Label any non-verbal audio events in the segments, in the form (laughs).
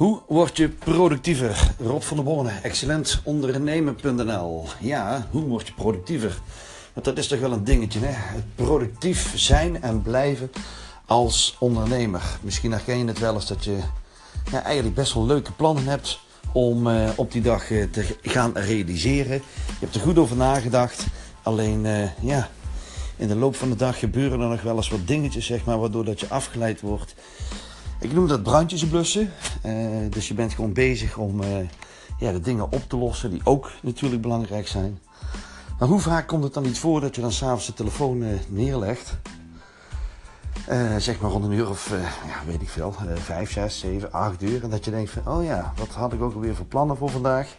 Hoe word je productiever? Rob van der Borne, excellentondernemen.nl. Ja, hoe word je productiever? Want dat is toch wel een dingetje, hè? Het productief zijn en blijven als ondernemer. Misschien herken je het wel eens dat je ja, eigenlijk best wel leuke plannen hebt om uh, op die dag uh, te gaan realiseren. Je hebt er goed over nagedacht. Alleen, uh, ja, in de loop van de dag gebeuren er nog wel eens wat dingetjes, zeg maar, waardoor dat je afgeleid wordt. Ik noem dat brandjes blussen. dus je bent gewoon bezig om ja, de dingen op te lossen die ook natuurlijk belangrijk zijn. Maar hoe vaak komt het dan niet voor dat je dan s'avonds de telefoon neerlegt? Uh, zeg maar rond een uur of, ja, weet ik veel, vijf, zes, zeven, acht uur. En dat je denkt van, oh ja, wat had ik ook alweer voor plannen voor vandaag?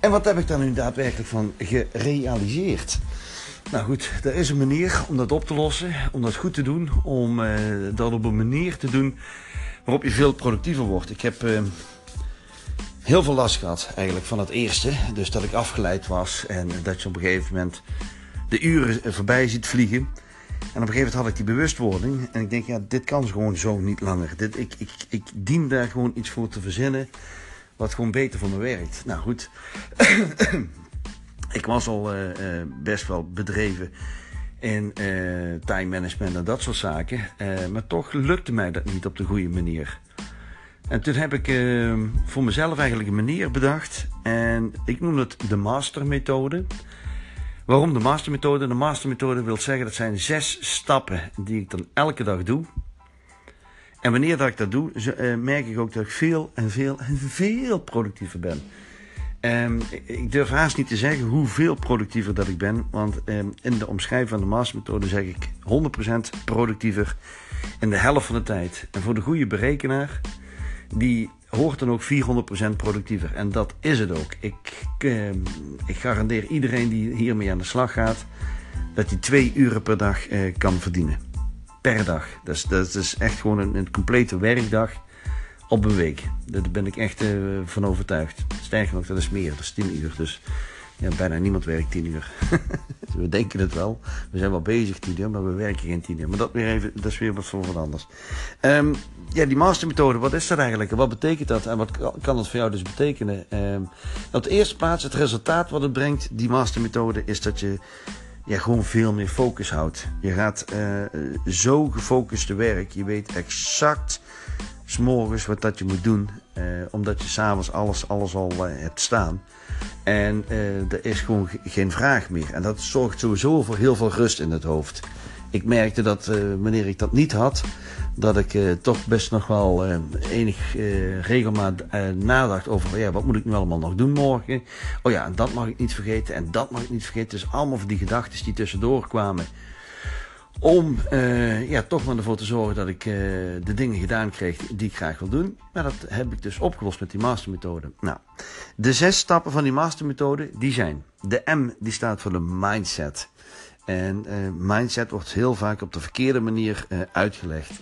En wat heb ik daar nu daadwerkelijk van gerealiseerd? Nou goed, er is een manier om dat op te lossen, om dat goed te doen, om dat op een manier te doen waarop je veel productiever wordt. Ik heb heel veel last gehad eigenlijk van het eerste, dus dat ik afgeleid was en dat je op een gegeven moment de uren voorbij ziet vliegen. En op een gegeven moment had ik die bewustwording. En ik denk, ja, dit kan gewoon zo niet langer. Dit, ik, ik, ik dien daar gewoon iets voor te verzinnen. Wat gewoon beter voor me werkt. Nou goed. (clears throat) ik was al uh, uh, best wel bedreven in uh, time management en dat soort zaken. maar toch lukte mij dat niet op de goede manier. En toen heb ik voor mezelf eigenlijk een manier bedacht. En ik noem het de mastermethode. Waarom de mastermethode? De mastermethode wil zeggen dat zijn zes stappen die ik dan elke dag doe. En wanneer dat ik dat doe, merk ik ook dat ik veel en veel en veel productiever ben. Um, ik durf haast niet te zeggen hoeveel productiever dat ik ben. Want um, in de omschrijving van de mastermethode zeg ik 100% productiever in de helft van de tijd. En voor de goede berekenaar, die hoort dan ook 400% productiever. En dat is het ook. Ik, eh, ik garandeer iedereen die hiermee aan de slag gaat, dat hij twee uren per dag eh, kan verdienen. Per dag. Dat is, dat is echt gewoon een, een complete werkdag op een week. Daar ben ik echt eh, van overtuigd. Sterker nog, dat is meer. Dat is 10 uur. Dus ja, bijna niemand werkt 10 uur. (laughs) we denken het wel. We zijn wel bezig 10 uur, maar we werken geen 10 uur. Maar dat, weer even, dat is weer wat voor wat anders. Um, ja, die mastermethode, wat is dat eigenlijk? Wat betekent dat? En wat kan dat voor jou dus betekenen? Um, op de eerste plaats, het resultaat wat het brengt, die mastermethode, is dat je ja, gewoon veel meer focus houdt. Je gaat uh, zo gefocust te werk. Je weet exact s'morgens wat dat je moet doen. Uh, omdat je s'avonds alles, alles al uh, hebt staan. En uh, er is gewoon geen vraag meer. En dat zorgt sowieso voor heel veel rust in het hoofd. Ik merkte dat wanneer ik dat niet had, dat ik toch best nog wel enig regelmaat nadacht over ja, wat moet ik nu allemaal nog doen morgen. Oh ja, en dat mag ik niet vergeten en dat mag ik niet vergeten. Dus allemaal van die gedachten die tussendoor kwamen om uh, ja, toch maar ervoor te zorgen dat ik uh, de dingen gedaan kreeg die ik graag wil doen. Maar dat heb ik dus opgelost met die mastermethode. Nou, de zes stappen van die mastermethode, die zijn... De M, die staat voor de mindset. En uh, mindset wordt heel vaak op de verkeerde manier uitgelegd.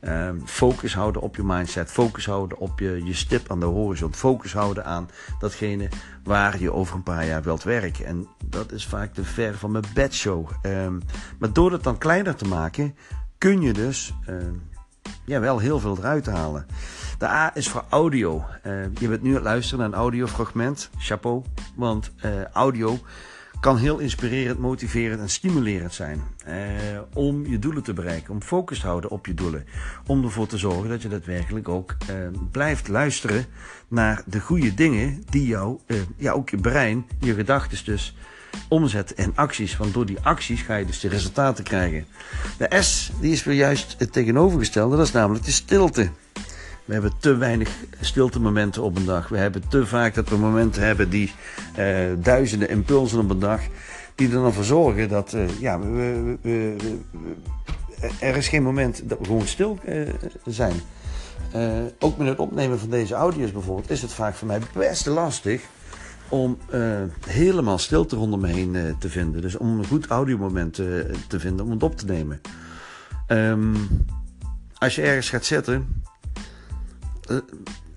Um, focus houden op je mindset. Focus houden op je, je stip aan de horizon. Focus houden aan datgene waar je over een paar jaar wilt werken. En dat is vaak te ver van mijn bedshow. Um, maar door het dan kleiner te maken, kun je dus um, ja, wel heel veel eruit halen. De A is voor audio. Je bent nu aan het luisteren naar een audiofragment. Chapeau. Want uh, audio kan heel inspirerend, motiverend en stimulerend zijn. Eh, om je doelen te bereiken, om focus te houden op je doelen. Om ervoor te zorgen dat je daadwerkelijk ook eh, blijft luisteren naar de goede dingen die jou, eh, ja, ook je brein, je gedachten dus omzet in acties. Want door die acties ga je dus de resultaten krijgen. De S, die is weer juist het tegenovergestelde, dat is namelijk de stilte. We hebben te weinig stilte momenten op een dag. We hebben te vaak dat we momenten hebben die uh, duizenden impulsen op een dag. Die er dan voor zorgen dat uh, ja, we, we, we, er is geen moment dat we gewoon stil uh, zijn. ook met het opnemen van deze audio's bijvoorbeeld is het vaak voor mij best lastig om helemaal stilte rondom me heen te vinden. Dus om een goed audiomoment te vinden om het op te nemen. Um, als je ergens gaat zitten,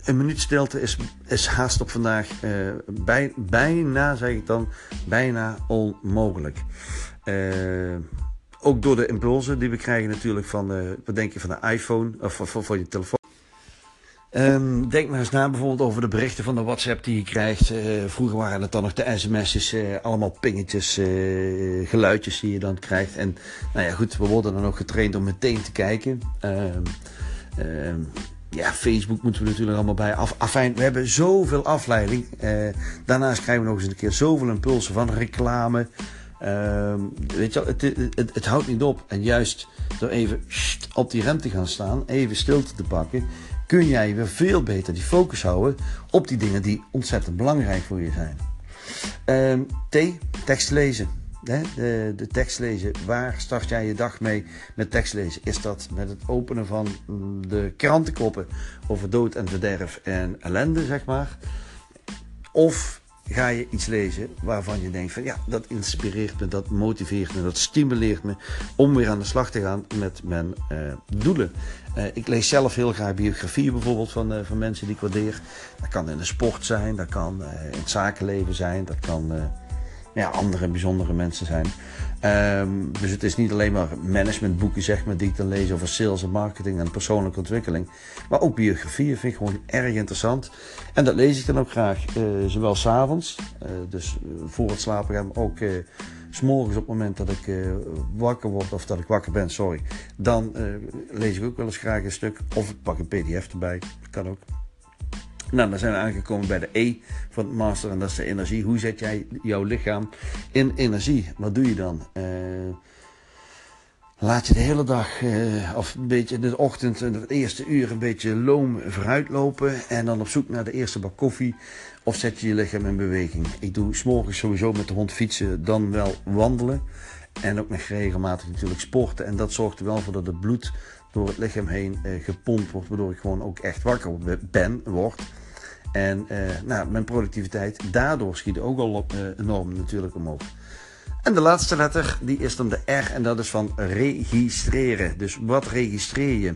een minuut stilte is, is haast op vandaag bij, bijna, zeg ik dan, bijna onmogelijk. Uh, ook door de impulsen die we krijgen natuurlijk van, wat denk je van de iPhone of voor je telefoon. Um, denk maar eens na bijvoorbeeld over de berichten van de WhatsApp die je krijgt. Vroeger waren het dan nog de sms'jes, allemaal pingetjes, geluidjes die je dan krijgt. En nou ja, goed, we worden dan ook getraind om meteen te kijken. Um, um, ja, Facebook moeten we natuurlijk allemaal bij. Af, we hebben zoveel afleiding. daarnaast krijgen we nog eens een keer zoveel impulsen van reclame. weet je het, het, het, houdt niet op. En juist door even op die rem te gaan staan, even stilte te pakken kun jij weer veel beter die focus houden op die dingen die ontzettend belangrijk voor je zijn. Um, T, tekst lezen. De, de, tekst lezen. Waar start jij je dag mee met tekst lezen? Is dat met het openen van de krantenkoppen over dood en verderf en ellende, zeg maar? Of ga je iets lezen waarvan je denkt van ja, dat inspireert me, dat motiveert me, dat stimuleert me om weer aan de slag te gaan met mijn uh, doelen. Uh, ik lees zelf heel graag biografieën bijvoorbeeld van, uh, van mensen die ik waardeer. Dat kan in de sport zijn, dat kan in het zakenleven zijn, dat kan andere bijzondere mensen zijn. Um, dus het is niet alleen maar managementboeken zeg maar, die ik dan lees over sales en marketing en persoonlijke ontwikkeling. Maar ook biografieën vind ik gewoon erg interessant. En dat lees ik dan ook graag, uh, zowel s'avonds, uh, dus voor het slapen gaan, maar ook uh, s'morgens op het moment dat ik wakker word of dat ik wakker ben, sorry. Dan lees ik ook wel eens graag een stuk of pak een pdf erbij, kan ook. Nou, dan zijn we aangekomen bij de E van het master en dat is de energie. Hoe zet jij jouw lichaam in energie? Wat doe je dan? Uh, laat je de hele dag, uh, of een beetje in de ochtend, in het eerste uur, een beetje loom vooruit lopen. En dan op zoek naar de eerste bak koffie. Of zet je je lichaam in beweging. Ik doe s'morgens sowieso met de hond fietsen, dan wel wandelen. En ook nog regelmatig natuurlijk sporten. En dat zorgt er wel voor dat het bloed door het lichaam heen uh, gepompt wordt. Waardoor ik gewoon ook echt wakker ben, word. En uh, nou, mijn productiviteit daardoor schiet ook al uh, enorm natuurlijk omhoog. En de laatste letter, die is dan de R en dat is van registreren. Dus wat registreer je?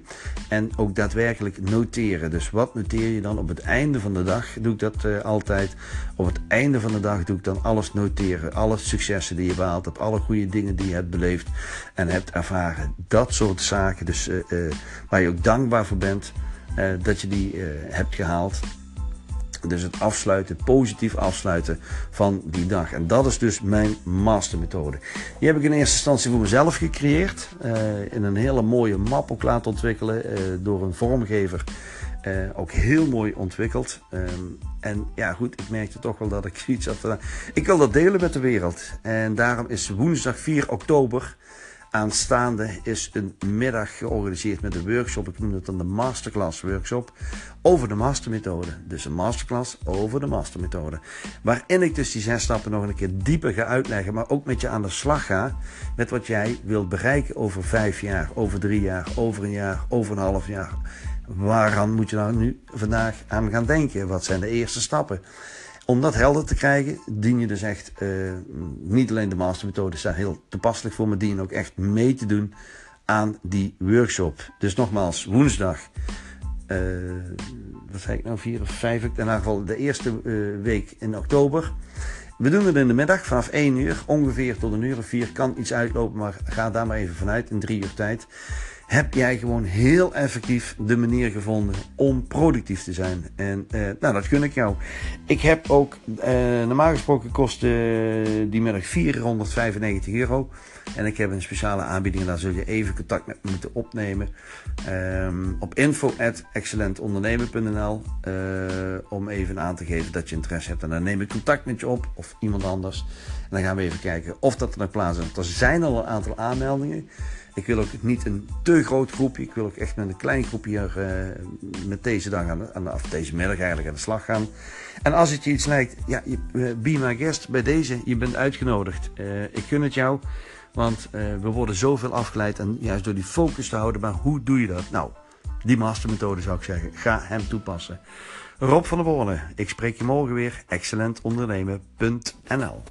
En ook daadwerkelijk noteren. Dus wat noteer je dan op het einde van de dag? Doe ik dat uh, altijd. Op het einde van de dag doe ik dan alles noteren. Alle successen die je behaald hebt. Alle goede dingen die je hebt beleefd en hebt ervaren. Dat soort zaken. Dus uh, uh, waar je ook dankbaar voor bent. dat je die hebt gehaald. Dus het afsluiten, positief afsluiten van die dag. En dat is dus mijn mastermethode. Die heb ik in eerste instantie voor mezelf gecreëerd. Uh, in een hele mooie map ook laten ontwikkelen uh, door een vormgever. Uh, ook heel mooi ontwikkeld. Um, en ja, goed, ik merkte toch wel dat ik iets had. Ik wil dat delen met de wereld. En daarom is woensdag 4 oktober Aanstaande is een middag georganiseerd met een workshop. Ik noem het dan de Masterclass Workshop. Over de Mastermethode. Dus een masterclass over de Mastermethode. Waarin ik dus die zes stappen nog een keer dieper ga uitleggen. Maar ook met je aan de slag ga. Met wat jij wilt bereiken over vijf jaar, over drie jaar, over een jaar, over een half jaar. Waaraan moet je nou nu vandaag aan gaan denken? Wat zijn de eerste stappen? Om dat helder te krijgen, dien je dus echt uh, niet alleen de mastermethodes zijn heel toepasselijk voor, maar dien ook echt mee te doen aan die workshop. Dus nogmaals, woensdag, uh, wat zei ik nou, vier of vijf, in ieder geval de eerste uh, week in oktober. We doen het in de middag vanaf 1 uur, ongeveer tot een uur of vier. Kan iets uitlopen, maar ga daar maar even vanuit in drie uur tijd heb jij gewoon heel effectief de manier gevonden om productief te zijn. En uh, nou, dat gun ik jou. Ik heb ook, uh, normaal gesproken kost uh, die middag 495 euro. En ik heb een speciale aanbieding daar zul je even contact met me moeten opnemen. Um, op info.excellentondernemen.nl om even aan te geven dat je interesse hebt. En dan neem ik contact met je op of iemand anders. En dan gaan we even kijken of dat er nog plaats is. Er zijn al een aantal aanmeldingen. Ik wil ook niet een te groot groepje. Ik wil ook echt met een klein groepje hier, uh, met deze dag aan, aan of deze middag eigenlijk aan de slag gaan. En als het je iets lijkt, ja, je, uh, be my guest bij deze. Je bent uitgenodigd. Uh, ik gun het jou, want we worden zoveel afgeleid en juist door die focus te houden. Maar hoe doe je dat? Nou, die mastermethode zou ik zeggen. Ga hem toepassen. Rob van der Borne, ik spreek je morgen weer. Excellentondernemen.nl